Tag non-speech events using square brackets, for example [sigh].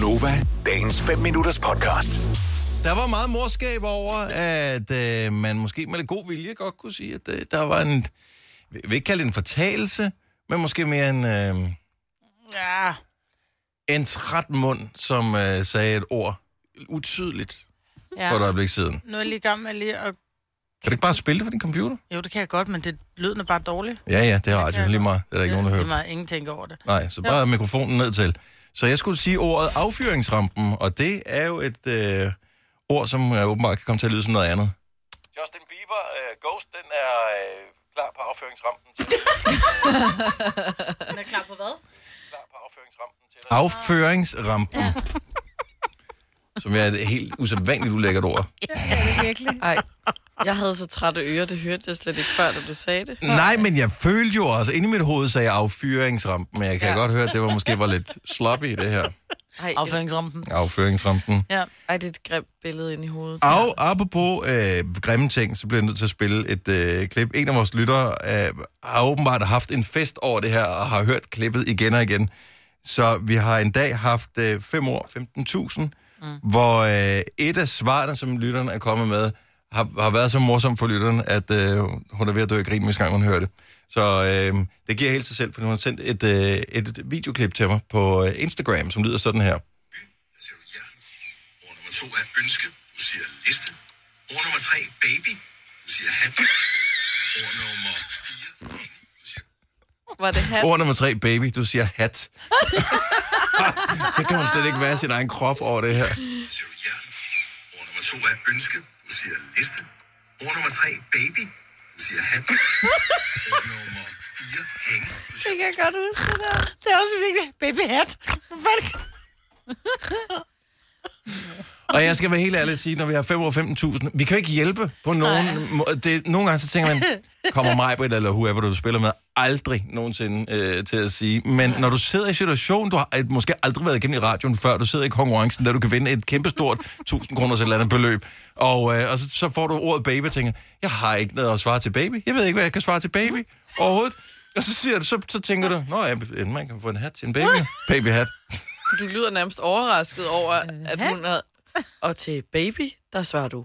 Gunova, dagens 5 minutters podcast. Der var meget morskab over, at øh, man måske med lidt god vilje godt kunne sige, at øh, der var en, jeg vil ikke kalde det en fortalelse, men måske mere en, øh, Ja. en træt mund, som øh, sagde et ord utydeligt ja. for et øjeblik siden. Nu er jeg lige i gang med lige at... Kan du ikke bare spille det for din computer? Jo, det kan jeg godt, men det lyden er bare dårligt. Ja, ja, det er radio lige meget. Det er der ikke nogen, der Det er hører. meget, ingen tænker over det. Nej, så bare mikrofonen ned til. Så jeg skulle sige ordet affyringsrampen, og det er jo et øh, ord, som øh, åbenbart kan komme til at lyde som noget andet. Justin Bieber, øh, Ghost, den er øh, klar på affyringsrampen til [laughs] Den er klar på hvad? klar på affyringsrampen til Affyringsrampen. Ja. Som er et helt usædvanligt ulækkert ord. Ej, jeg havde så trætte ører, det hørte jeg slet ikke før, da du sagde det. Nej, men jeg følte jo også, inde i mit hoved sagde jeg affyringsrampen, men jeg kan ja. godt høre, at det var måske var lidt sloppy, det her. Ej, Afføringsrampen. Affyringsrampen. Ja. ej, det er et grimt billede ind i hovedet. Og apropos øh, grimme ting, så bliver jeg nødt til at spille et øh, klip. En af vores lyttere øh, har åbenbart haft en fest over det her, og har hørt klippet igen og igen. Så vi har en dag haft øh, 5 år, 15.000, mm. hvor øh, et af svarene, som lytteren er kommet med, har, har været så morsomt for lytteren, at øh, hun er ved at dø af grin, hvis gang hun hører det. Så øh, det giver helt sig selv, for hun har sendt et, øh, et videoklip til mig på øh, Instagram, som lyder sådan her. Der siger du hjerte. Ord nummer to er ønske. Du siger liste. Ord nummer tre, baby. Du siger hat. Ord nummer fire, penge. Du siger Var det hat? Ord nummer tre, baby, du siger hat. [laughs] det kan man slet ikke være sin egen krop over det her. der siger du hjerte. Ord nummer to er ønske. Du siger liste. Ord nummer tre, baby. Du siger hat. [laughs] Ord nummer fire, siger Det kan jeg godt huske det der. Det er også virkelig baby hat. Hvad? Og jeg skal være helt ærlig at sige, når vi har 5 år 15.000, vi kan jo ikke hjælpe på nogen måde. Det, nogle gange så tænker man, [laughs] kommer mig eller whoever du spiller med, aldrig nogensinde øh, til at sige. Men når du sidder i situationen, du har øh, måske aldrig været igennem i radioen før, du sidder i konkurrencen, der du kan vinde et kæmpestort [laughs] 1000 kroners eller andet beløb, og, øh, og så, så får du ordet baby og tænker, jeg har ikke noget at svare til baby. Jeg ved ikke, hvad jeg kan svare til baby overhovedet. Og så, siger du, så, så tænker du, nå ja, man kan få en hat til en baby. Babyhat. Du lyder nærmest overrasket over, at hun havde... Og til baby, der svarer du